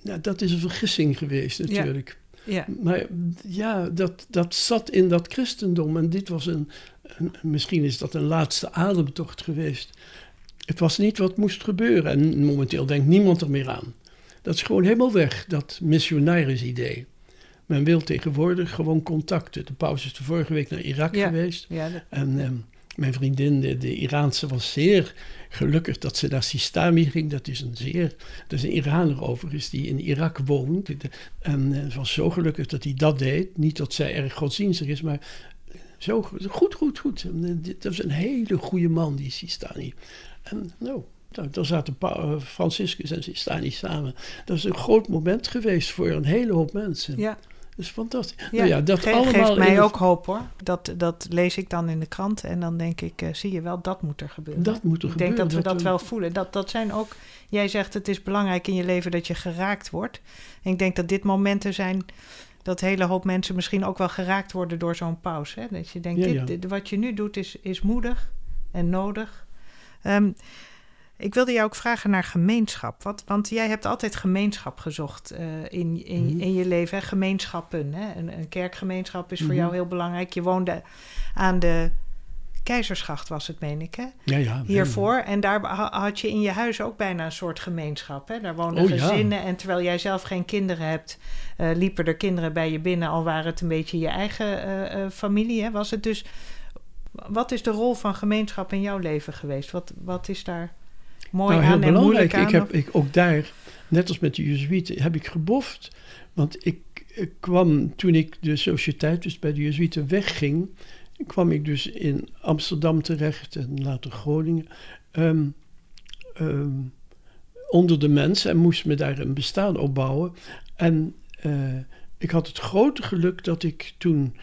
ja, dat is een vergissing geweest natuurlijk. Ja. ja. Maar ja, dat, dat zat in dat christendom en dit was een, een, misschien is dat een laatste ademtocht geweest het was niet wat moest gebeuren. En momenteel denkt niemand er meer aan. Dat is gewoon helemaal weg, dat missionaris-idee. Men wil tegenwoordig gewoon contacten. De paus is de vorige week naar Irak geweest. Ja, En ehm, mijn vriendin, de, de, Iraanse, was zeer gelukkig dat ze naar Sistami ging. Dat is een zeer, dat is een Iraner overigens die in Irak woont. En uh, was zo gelukkig dat hij dat deed. Niet dat zij erg godsdienstig is, maar zo goed, goed, goed. Eh, dat is een hele goede man, die Sistani. En nou, daar zaten eh, Franciscus en Sistani samen. Dat is een groot moment geweest voor een hele hoop mensen. Ja. Dat is fantastisch. Ja, nou ja, dat Ge allemaal geeft mij ook hoop hoor. Dat, dat lees ik dan in de krant en dan denk ik, uh, zie je wel, dat moet er gebeuren. Dat moet er ik gebeuren. Ik denk dat we dat, wel voelen. Dat, dat zijn ook, jij zegt het is belangrijk in je leven dat je geraakt wordt. En ik denk dat dit momenten zijn dat hele hoop mensen misschien ook wel geraakt worden door zo'n pauze. Dat je denkt, dit, dit, wat je nu doet is, is moedig en nodig. Um, ik wilde jou ook vragen naar gemeenschap. Wat, want jij hebt altijd gemeenschap gezocht uh, in, in, mm in, je leven. Hè? Gemeenschappen. Hè? Een, een, kerkgemeenschap is voor mhm. jou heel belangrijk. Je woonde aan de Keizersgracht, was het, meen ik, hè? Ja, ja. Hiervoor. En daar had je in je huis ook bijna een soort gemeenschap. Hè? Daar woonden oh, gezinnen. En terwijl jij zelf geen kinderen hebt, uh, liepen er kinderen bij je binnen. Al waren het een beetje je eigen uh, familie. Hè? Was het dus wat is de rol van gemeenschap in jouw leven geweest? Wat, wat is daar mooi nou, aan en aan? Ik heb ik, ook daar, net als met de Jezuïeten, heb ik geboft. Want ik, ik, kwam, toen ik de sociëteit, dus bij de Jezuïeten wegging... kwam ik dus in Amsterdam terecht en later Groningen... Um, um, onder de mensen en moest me daar een bestaan opbouwen. En uh, ik had het grote geluk dat ik toen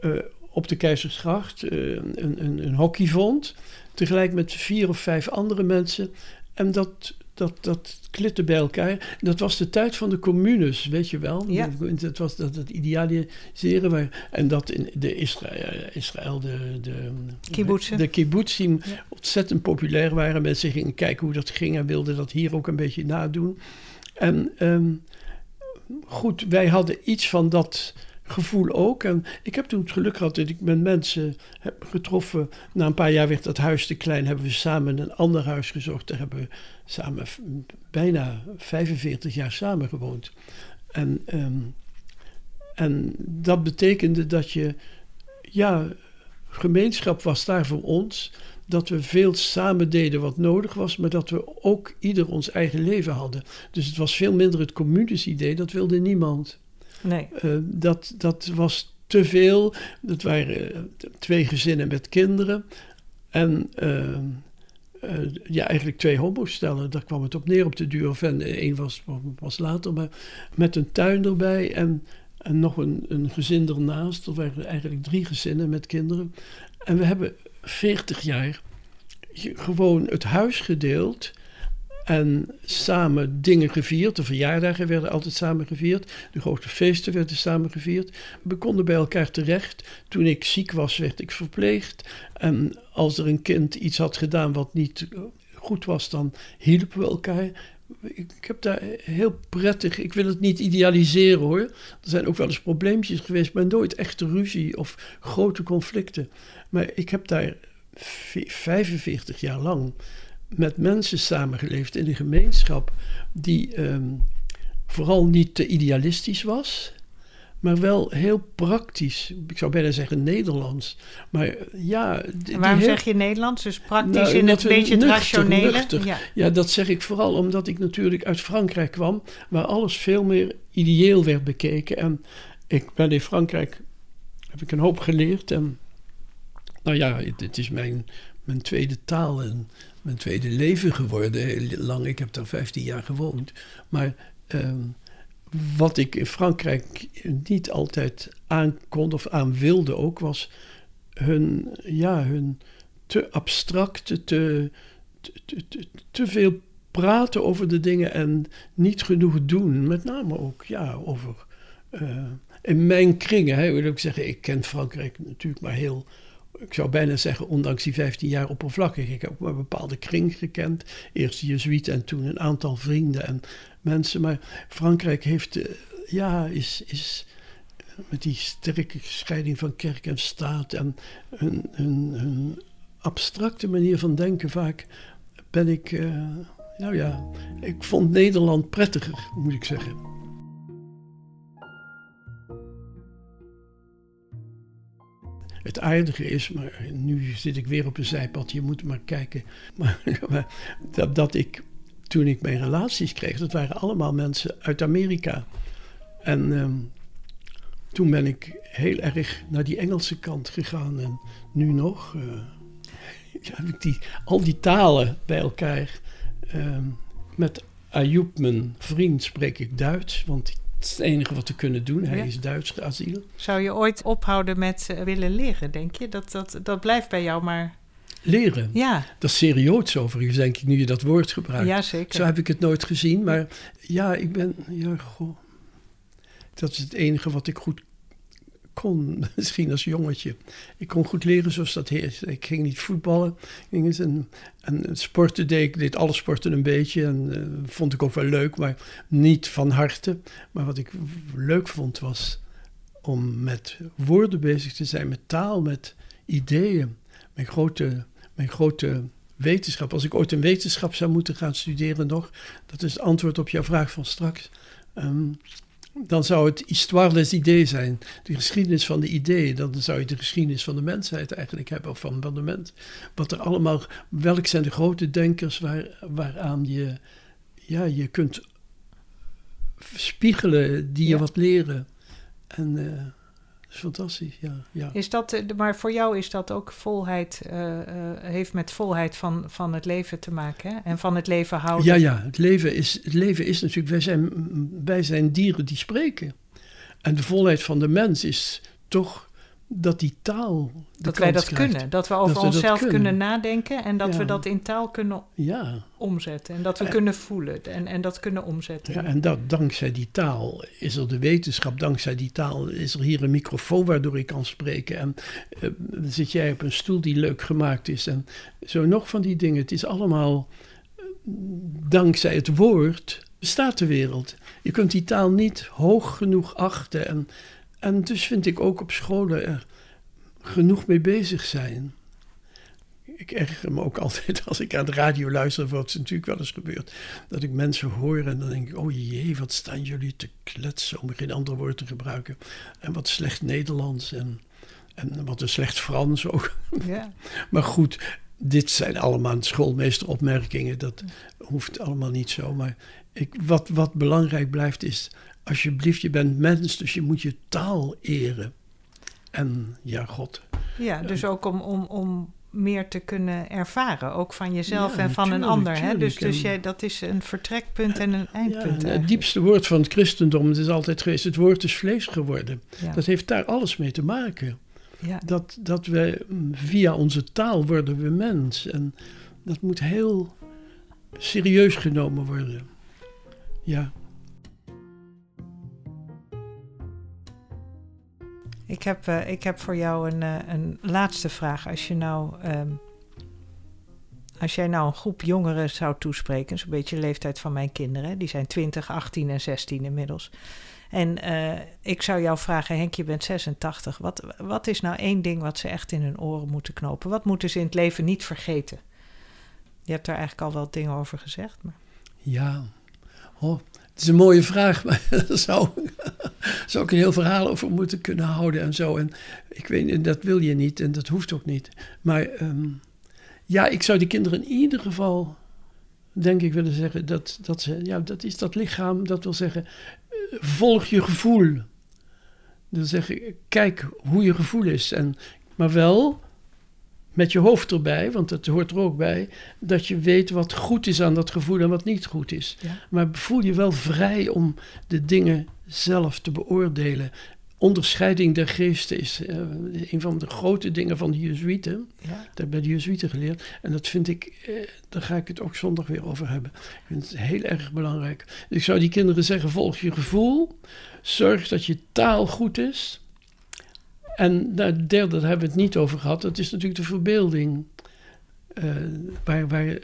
uh, op de Keizersgracht uh, een, een, een hockey vond. Tegelijk met vier of vijf andere mensen. En dat, dat, dat klitte bij elkaar. Dat was de tijd van de communes, weet je wel. Ja. Dat was dat, dat idealiseren. Waar, en dat in de Israël, Israël de, de, Kibbutzen. de kibbutzim ontzettend populair waren. Mensen gingen kijken hoe dat ging en wilden dat hier ook een beetje nadoen. En um, goed, wij hadden iets van dat gevoel ook. En ik heb toen het geluk gehad dat ik met mensen heb getroffen. Na een paar jaar werd dat huis te klein, hebben we samen een ander huis gezocht. Daar hebben we samen bijna 45 jaar samen gewoond. En, ehm, en dat betekende dat je, ja, gemeenschap was daar voor ons. Dat we veel samen deden wat nodig was, maar dat we ook ieder ons eigen leven hadden. Dus het was veel minder het communes idee, dat wilde niemand. Nee. Uh, dat, dat was te veel. Dat waren uh, twee gezinnen met kinderen. En uh, ja, eigenlijk twee homostellen. Daar kwam het op neer op de duur. Of één was, was later, maar met een tuin erbij. En, en nog een, een gezin ernaast. Er waren eigenlijk drie gezinnen met kinderen. En we hebben veertig jaar gewoon het huis gedeeld en samen dingen gevierd. De verjaardagen werden altijd samen gevierd. De grote feesten werden samen gevierd. We konden bij elkaar terecht. Toen ik ziek was, werd ik verpleegd. En als er een kind iets had gedaan wat niet goed was, dan hielpen we elkaar. ik, ik, heb daar heel prettig, ik wil het niet idealiseren hoor. Er zijn ook wel eens probleempjes geweest, maar nooit echte ruzie of grote conflicten. Maar ik heb daar 45 jaar lang met mensen samengeleefd in een gemeenschap die ehm, vooral niet te idealistisch was maar wel heel praktisch. Ik zou bijna zeggen Nederlands. Maar ja. waarom zeg je Nederlands? Dus praktisch nou, in het beetje het rationele? Ja. ja, dat zeg ik vooral omdat ik natuurlijk uit Frankrijk kwam, waar alles veel meer ideeel werd bekeken. En ik ben in Frankrijk, heb ik een hoop geleerd. En nou ja, het, is mijn, mijn tweede taal en mijn tweede leven geworden. Heel lang, ik heb daar 15 jaar gewoond. Maar. Ehm, wat ik in Frankrijk niet altijd aan kon of aan wilde ook, was hun, ja, hun te abstracte, te, te, te, te, veel praten over de dingen en niet genoeg doen. Met name ook ja, over. Uh, in mijn kringen, hè, wil ik zeggen, ik ken Frankrijk natuurlijk maar heel ik zou bijna zeggen, ondanks die 15 jaar oppervlakkig. Ik heb ook een bepaalde kring gekend. Eerst de Jezuïet en toen een aantal vrienden en mensen. Maar Frankrijk heeft, eh, ja, is, is met die sterke scheiding van kerk en staat en hun, hun, abstracte manier van denken vaak ben ik, uh, nou ja, ik vond Nederland prettiger, moet ik zeggen. Het aardige is, maar nu zit ik weer op een zijpad, je moet maar kijken. <laughs> Maar, dat, ik, toen ik mijn relaties kreeg, dat waren allemaal mensen uit Amerika. En ehm, toen ben ik heel erg naar die Engelse kant gegaan. En nu nog <laughs> uh, heb ik die, al die talen bij elkaar. Ehm, met Ayoub, mijn vriend, spreek ik Duits. Want is het enige wat we kunnen doen. Hij is Duits asiel. Zou je ooit ophouden met uh, willen leren, denk je? Dat, dat, dat blijft bij jou maar... Leren? Ja. Dat is serieus overigens, denk ik, nu je dat woord gebruikt. Ja, zeker. Zo heb ik het nooit gezien. Maar ja, ik ben... Ja, goh. Dat is het enige wat ik goed kon, <laughs> misschien als jongetje. Ik kon goed leren zoals dat heet. Ik ging niet voetballen. Ging en, en sporten deed ik, deed alle sporten een beetje. En uh, vond ik ook wel leuk, maar niet van harte. Maar wat ik leuk vond was om met woorden bezig te zijn, met taal, met ideeën. Mijn grote, mijn grote wetenschap. Als ik ooit een wetenschap zou moeten gaan studeren nog, dat is het antwoord op jouw vraag van straks. Um, dan zou het histoire des idées zijn. De geschiedenis van de ideeën. Dan zou je de geschiedenis van de mensheid eigenlijk hebben. Of van, van de mens. Wat er allemaal. Welk zijn de grote denkers waar, waaraan je. Ja, je kunt spiegelen, die je wat leren. En. Uh, is fantastisch, ja. ja. Is dat, eh, maar voor jou is dat ook volheid, uh, heeft met volheid van, van het leven te maken hè? en van het leven houden? Ja, ja, het leven is, het leven is natuurlijk, wij zijn, wij zijn dieren die spreken. En de volheid van de mens is toch dat die taal. Dat wij dat kunnen. Dat we over onszelf kunnen. nadenken en dat we dat in taal kunnen ja. omzetten. En dat we kunnen voelen en, en dat kunnen omzetten. Ja, en dat, dankzij die taal is er de wetenschap, dankzij die taal is er hier een microfoon waardoor ik kan spreken. En uh, zit jij op een stoel die leuk gemaakt is. En zo nog van die dingen. Het is allemaal eh, dankzij het woord bestaat de wereld. Je kunt die taal niet hoog genoeg achten en en dus vind ik ook op scholen er genoeg mee bezig zijn. Ik erger me ook <laughs> altijd als ik aan de radio luister, wat is natuurlijk wel eens gebeurd, dat ik mensen hoor en dan denk ik, oh jee, wat staan jullie te kletsen, om geen ander woord te gebruiken. En wat slecht Nederlands en, en wat een slecht Frans ook. <laughs> Ja. maar goed, dit zijn allemaal schoolmeesteropmerkingen, dat hoeft allemaal niet zo. Maar ik, wat, wat belangrijk blijft is alsjeblieft, je bent mens, dus je moet je taal eren. En ja, God. Ja, dus ook om, om, om meer te kunnen ervaren, ook van jezelf en van een ander. Hè? Dus, dus jij, dat is een vertrekpunt en een eindpunt. Ja, het diepste woord van het christendom is altijd geweest: het woord is vlees geworden. Dat heeft daar alles mee te maken. Ja. Dat, dat we via onze taal worden we mens. En dat moet heel serieus genomen worden. Ja. Ik heb, uh, ik heb voor jou een, uh, een laatste vraag. Als je nou um, als jij nou een groep jongeren zou toespreken, zo'n beetje de leeftijd van mijn kinderen, die zijn 20, 18 en 16 inmiddels. En uh, ik zou jou vragen, Henk, je bent 86. Wat, wat is nou één ding wat ze echt in hun oren moeten knopen? Wat moeten ze in het leven niet vergeten? Je hebt daar eigenlijk al wel dingen over gezegd. Maar... Ja, oh, het is een mooie vraag, maar <laughs> daar zou, zou ik een heel verhaal over moeten kunnen houden en zo. En ik weet, dat wil je niet en dat hoeft ook niet. Maar um, ja, ik zou die kinderen in ieder geval, denk ik, willen zeggen dat, dat ze, ja, dat is dat lichaam, dat wil zeggen, eh, volg je gevoel. Dan zeg ik, kijk hoe je gevoel is. En, maar wel met je hoofd erbij, want dat hoort er ook bij, dat je weet wat goed is aan dat gevoel en wat niet goed is. Maar voel je wel vrij om de dingen zelf te beoordelen. Onderscheiding der geesten is uh, een van de grote dingen van de Jezuïeten. Ja. Dat heb ik bij de Jezuïeten geleerd. En dat vind ik, uh, daar ga ik het ook zondag weer over hebben. Ik vind het heel erg belangrijk. Dus ik zou die kinderen zeggen: volg je gevoel. Zorg dat je taal goed is. En het derde, hebben we het niet over gehad, dat is natuurlijk de verbeelding. Uh, waar, waar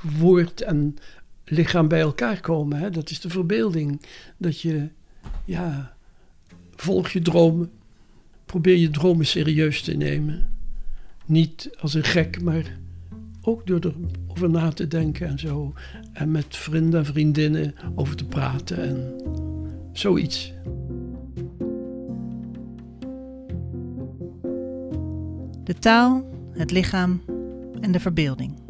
woord en lichaam bij elkaar komen. Hè? Dat is de verbeelding. Dat je, ja, volg je dromen. Probeer je dromen serieus te nemen. Niet als een gek, maar ook door erover na te denken en zo. En met vrienden en vriendinnen over te praten en zoiets. De taal, het lichaam en de verbeelding.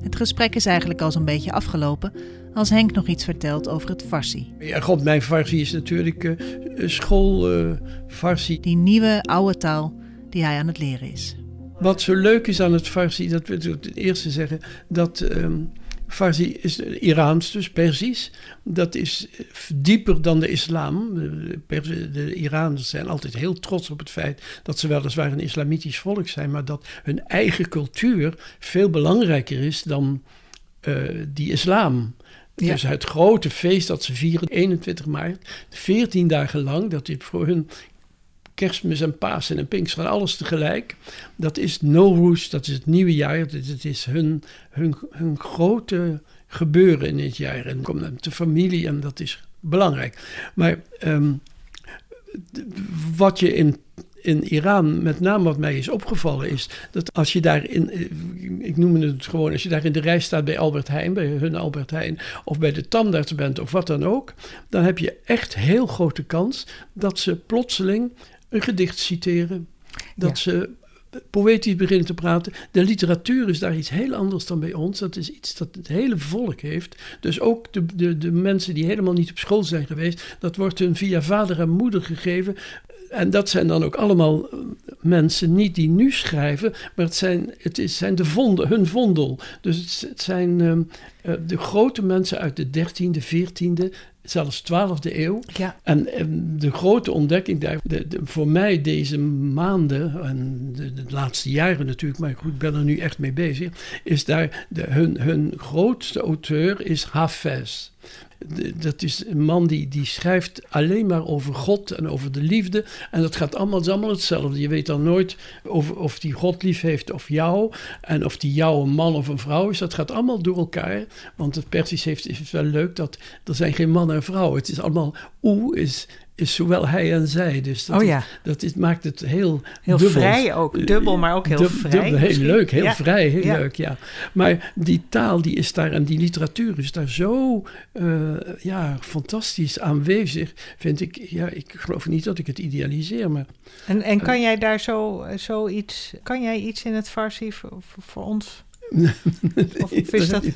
Het gesprek is eigenlijk al zo'n beetje afgelopen als Henk nog iets vertelt over het Farsi. Ja, god, mijn Farsi is natuurlijk uh, school uh, Farsi. Die nieuwe oude taal die hij aan het leren is. Wat zo leuk is aan het Farsi, dat ik het eerste zeggen, dat um, Farsi is Iraans, dus Persisch. Dat is dieper dan de islam. De, de Iraners zijn altijd heel trots op het feit dat ze weliswaar een islamitisch volk zijn, maar dat hun eigen cultuur veel belangrijker is dan uh, die islam. Ja. Dus het grote feest dat ze vieren, 21 maart, 14 dagen lang, dat dit voor hun kerstmis en Pasen en Pinksteren, alles tegelijk. Dat is Nowruz, dat is het nieuwe jaar. Het is hun, hun, hun grote gebeuren in het jaar. En komt met de familie en dat is belangrijk. Maar um, wat je in in Iran, met name wat mij is opgevallen, is dat als je daar in, ik noem het gewoon, als je daar in de rij staat bij Albert Heijn, bij hun Albert Heijn, of bij de tandarts bent of wat dan ook, dan heb je echt heel grote kans dat ze plotseling een gedicht citeren. Dat ze poëtisch beginnen te praten. De literatuur is daar iets heel anders dan bij ons. Dat is iets dat het hele volk heeft. Dus ook de, de, de mensen die helemaal niet op school zijn geweest, dat wordt hun via vader en moeder gegeven. En dat zijn dan ook allemaal eh, mensen, niet die nu schrijven, maar het zijn, het is, zijn de vonden, hun vondel. Dus het, zijn uh, de grote mensen uit de 13e, 14e, zelfs 12e eeuw. Ja. En, en, de grote ontdekking daar, de, de, voor mij deze maanden, en de, de, laatste jaren natuurlijk, maar goed, ik ben er nu echt mee bezig, is daar de, hun, hun grootste auteur is Hafez dat is een man die, die schrijft alleen maar over God en over de liefde. En dat gaat allemaal, is allemaal hetzelfde. Je weet dan nooit of, of die God lief heeft of jou. En of die jou een man of een vrouw is. Dat gaat allemaal door elkaar. Want het Persisch heeft, is wel leuk dat er zijn geen man en vrouw. Het is allemaal oe is is zowel hij en zij. Dus dat, oh ja. dat is, maakt het heel Heel vrij ook, dubbel, maar ook heel vrij. Dubbel, heel leuk, heel vrij, heel leuk, ja. Maar die taal die is daar en die literatuur is daar zo uh, ja, fantastisch aanwezig, vind ik. Ja, ik geloof niet dat ik het idealiseer, maar... En, en kan uh, jij daar zo, zo iets, kan jij iets in het Farsi voor, voor ons... <laughs> of is dat... <laughs>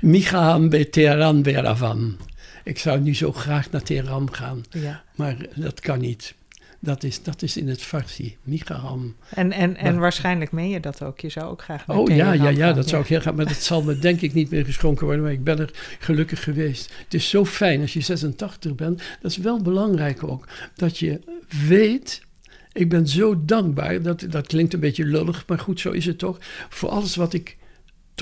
Michaam be Teheran Beravan. Ik zou nu zo graag naar Teheran gaan, ja. maar dat kan niet. Dat is, dat is in het Farsi, Migaram. En, en, en waarschijnlijk meen je dat ook. Je zou ook graag naar Oh Teheran ja, ja, ja, gaan. dat zou ik heel graag. Maar dat zal me denk ik niet meer geschonken worden. Maar ik ben er gelukkig geweest. Het is zo fijn als je 86 bent. Dat is wel belangrijk ook. Dat je weet ik ben zo dankbaar, dat, dat klinkt een beetje lullig, maar goed, zo is het toch. Voor alles wat ik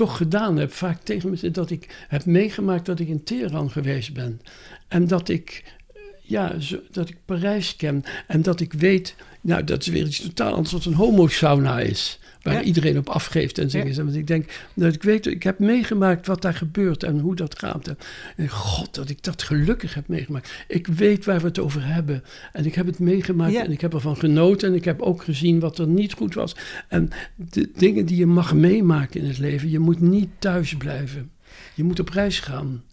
toch gedaan heb, vaak tegen me dat ik heb meegemaakt dat ik in Teheran geweest ben. En dat ik ja, zo, dat ik Parijs ken. En dat ik weet, nou, dat is weer iets totaal anders wat een homosauna is. Waar Ja. iedereen op afgeeft en zeggen. Want ik denk dat ik weet, ik heb meegemaakt wat daar gebeurt en hoe dat gaat. En, god, dat ik dat gelukkig heb meegemaakt. Ik weet waar we het over hebben. En ik heb het meegemaakt Ja. en ik heb ervan genoten. En ik heb ook gezien wat er niet goed was. En de dingen die je mag meemaken in het leven, je moet niet thuis blijven. Je moet op reis gaan.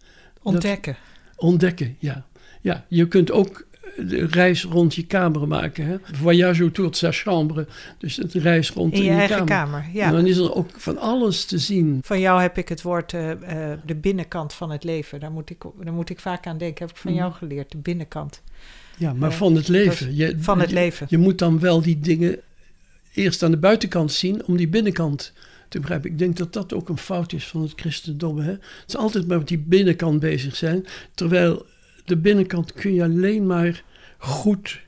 Ontdekken. Ontdekken, ja. Ja, je kunt ook de reis rond je kamer maken. Hè? Voyage autour de sa chambre. Dus het reis rond In je eigen kamer. kamer. En Ja. dan is er ook van alles te zien. Van jou heb ik het woord eh, eh, de binnenkant van het leven. Daar moet, ik, daar moet ik vaak aan denken. Heb ik van Mhm. jou geleerd. De binnenkant Ja, maar Ja, van het leven. Je, van het je- leven. Je moet dan wel die dingen eerst aan de buitenkant zien om die binnenkant te begrijpen. Ik denk dat dat ook een fout is van het christendom. Hè? Het is altijd maar met die binnenkant bezig zijn. Terwijl de binnenkant kun je alleen maar goed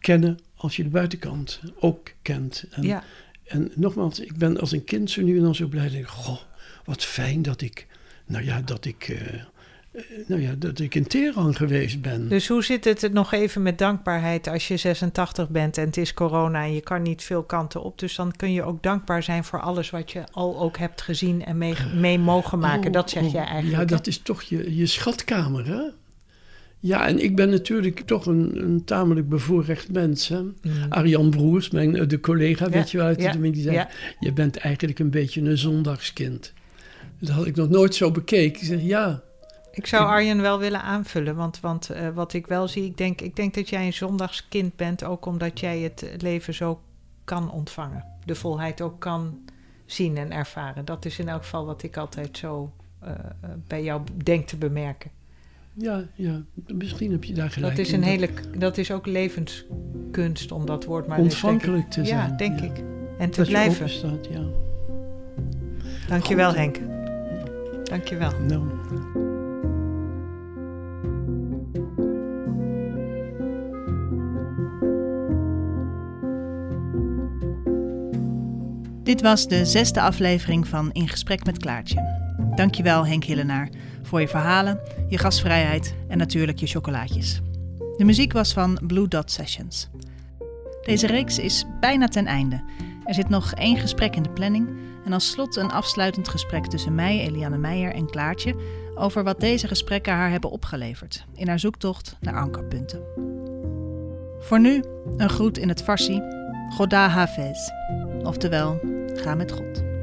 kennen als je de buitenkant ook kent. En, Ja. en nogmaals, ik ben als een kind zo nu en dan zo blij. Denk, ik, goh, wat fijn dat ik, nou ja, dat ik, eh, eh, nou ja, dat ik in Teheran geweest ben. Dus hoe zit het nog even met dankbaarheid als je 86 bent en het is corona en je kan niet veel kanten op. Dus dan kun je ook dankbaar zijn voor alles wat je al ook hebt gezien en mee, mee mogen maken. Oh, dat zeg oh, jij eigenlijk. Ja, dat is toch je, je schatkamer, hè? Ja, en ik ben natuurlijk toch een, een tamelijk bevoorrecht mens. Hè? Mm. Arjan Broers, mijn, eh, de collega, Ja, weet je wel, uit ja, de familie, die zei... ja. Je bent eigenlijk een beetje een zondagskind. Dat had ik nog nooit zo bekeken. Ik zeg, ja, Ik zou Arjen wel willen aanvullen, want, want eh, wat ik wel zie, ik denk, ik denk dat jij een zondagskind bent, ook omdat jij het leven zo kan ontvangen. De volheid ook kan zien en ervaren. Dat is in elk geval wat ik altijd zo eh, bij jou denk te bemerken. Ja, ja, misschien heb je daar gelijk Dat is, in. een hele, dat is ook levenskunst om dat woord maar. Ontvankelijk te zijn. Ja, denk ik. En te Dat blijven. staat, ja. Dankjewel Goed. Henk. Dankjewel. Nou, Dit was de zesde aflevering van In Gesprek met Klaartje. Dankjewel Henk Hillenaar voor je verhalen, je gastvrijheid en natuurlijk je chocolaatjes. De muziek was van Blue Dot Sessions. Deze reeks is bijna ten einde. Er zit nog één gesprek in de planning en als slot een afsluitend gesprek tussen mij, Eliane Meijer en Klaartje over wat deze gesprekken haar hebben opgeleverd in haar zoektocht naar ankerpunten. Voor nu een groet in het Farsi, Goda Hafez, oftewel ga met God.